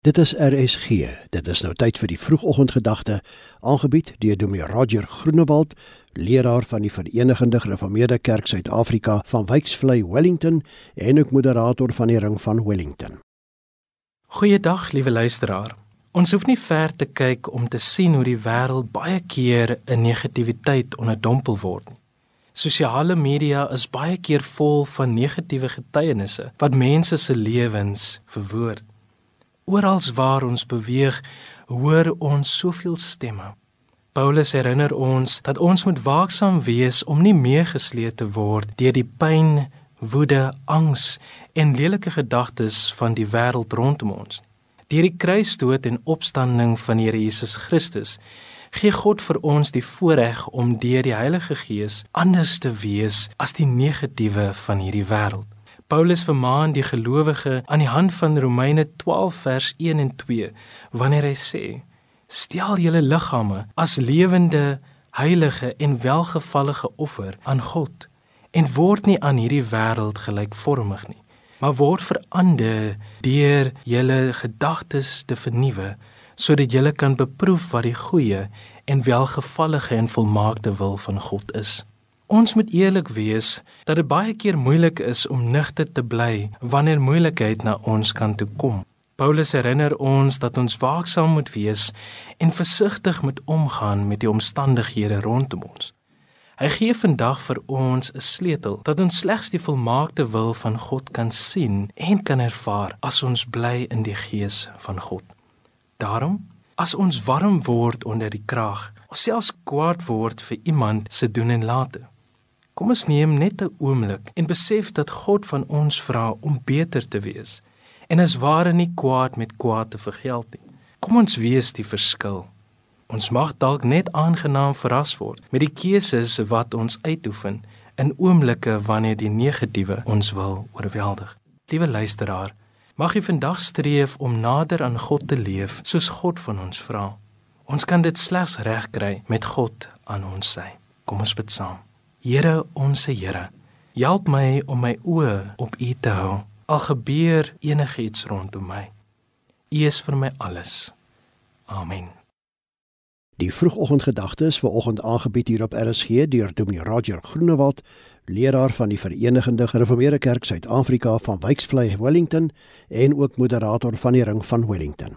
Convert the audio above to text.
Dit is RSG. Dit is nou tyd vir die vroegoggendgedagte, aangebied deur Dominee Roger Groenewald, leraar van die Verenigde Gereformeerde Kerk Suid-Afrika van Wyksvlei, Wellington en ook moderator van die Ring van Wellington. Goeiedag, liewe luisteraar. Ons hoef nie ver te kyk om te sien hoe die wêreld baie keer in negativiteit onderdompel word nie. Sosiale media is baie keer vol van negatiewe getuienisse wat mense se lewens verwoord. Orals waar ons beweeg, hoor ons soveel stemme. Paulus herinner ons dat ons moet waaksaam wees om nie meegesleep te word deur die pyn, woede, angs en lelike gedagtes van die wêreld rondom ons. Deur die kruisdood en opstanding van Here Jesus Christus gee God vir ons die voorreg om deur die Heilige Gees anders te wees as die negatiewe van hierdie wêreld. Paulus vermaan die gelowige aan die hand van Romeine 12 vers 1 en 2 wanneer hy sê: "Stel julle liggame as lewende, heilige en welgevallige offer aan God en word nie aan hierdie wêreld gelykvormig nie, maar word verander deur julle gedagtes te vernuwe sodat julle kan beproef wat die goeie en welgevallige en volmaakte wil van God is." Ons moet eerlik wees dat dit baie keer moeilik is om nigter te bly wanneer moeilikheid na ons kant toe kom. Paulus herinner ons dat ons waaksaam moet wees en versigtig moet omgaan met die omstandighede rondom ons. Hy gee vandag vir ons 'n sleutel dat ons slegs die volmaakte wil van God kan sien en kan ervaar as ons bly in die gees van God. Daarom, as ons warm word onder die krag, of selfs kwaad word vir iemand se doen en late, Kom ons neem net 'n oomblik en besef dat God van ons vra om beter te wees en as ware nie kwaad met kwaad te vergeld nie. Kom ons wees die verskil. Ons mag dalk net aangenaam verras word met die keuses wat ons uitoefen in oomblikke wanneer die negatiewe ons wil oorweldig. Liewe luisteraar, mag jy vandag streef om nader aan God te leef soos God van ons vra. Ons kan dit slegs regkry met God aan ons sy. Kom ons bid saam. Here onsse Here, help my om my oë op U te hou. Al gebeur enigiets rondom my. U is vir my alles. Amen. Die vroegoggendgedagtes vir oggend aangebied hier op RSG deur Dominee Roger Groenewald, leraar van die Verenigde Gereformeerde Kerk Suid-Afrika van Wyksvlei, Wellington en ook moderator van die Ring van Wellington.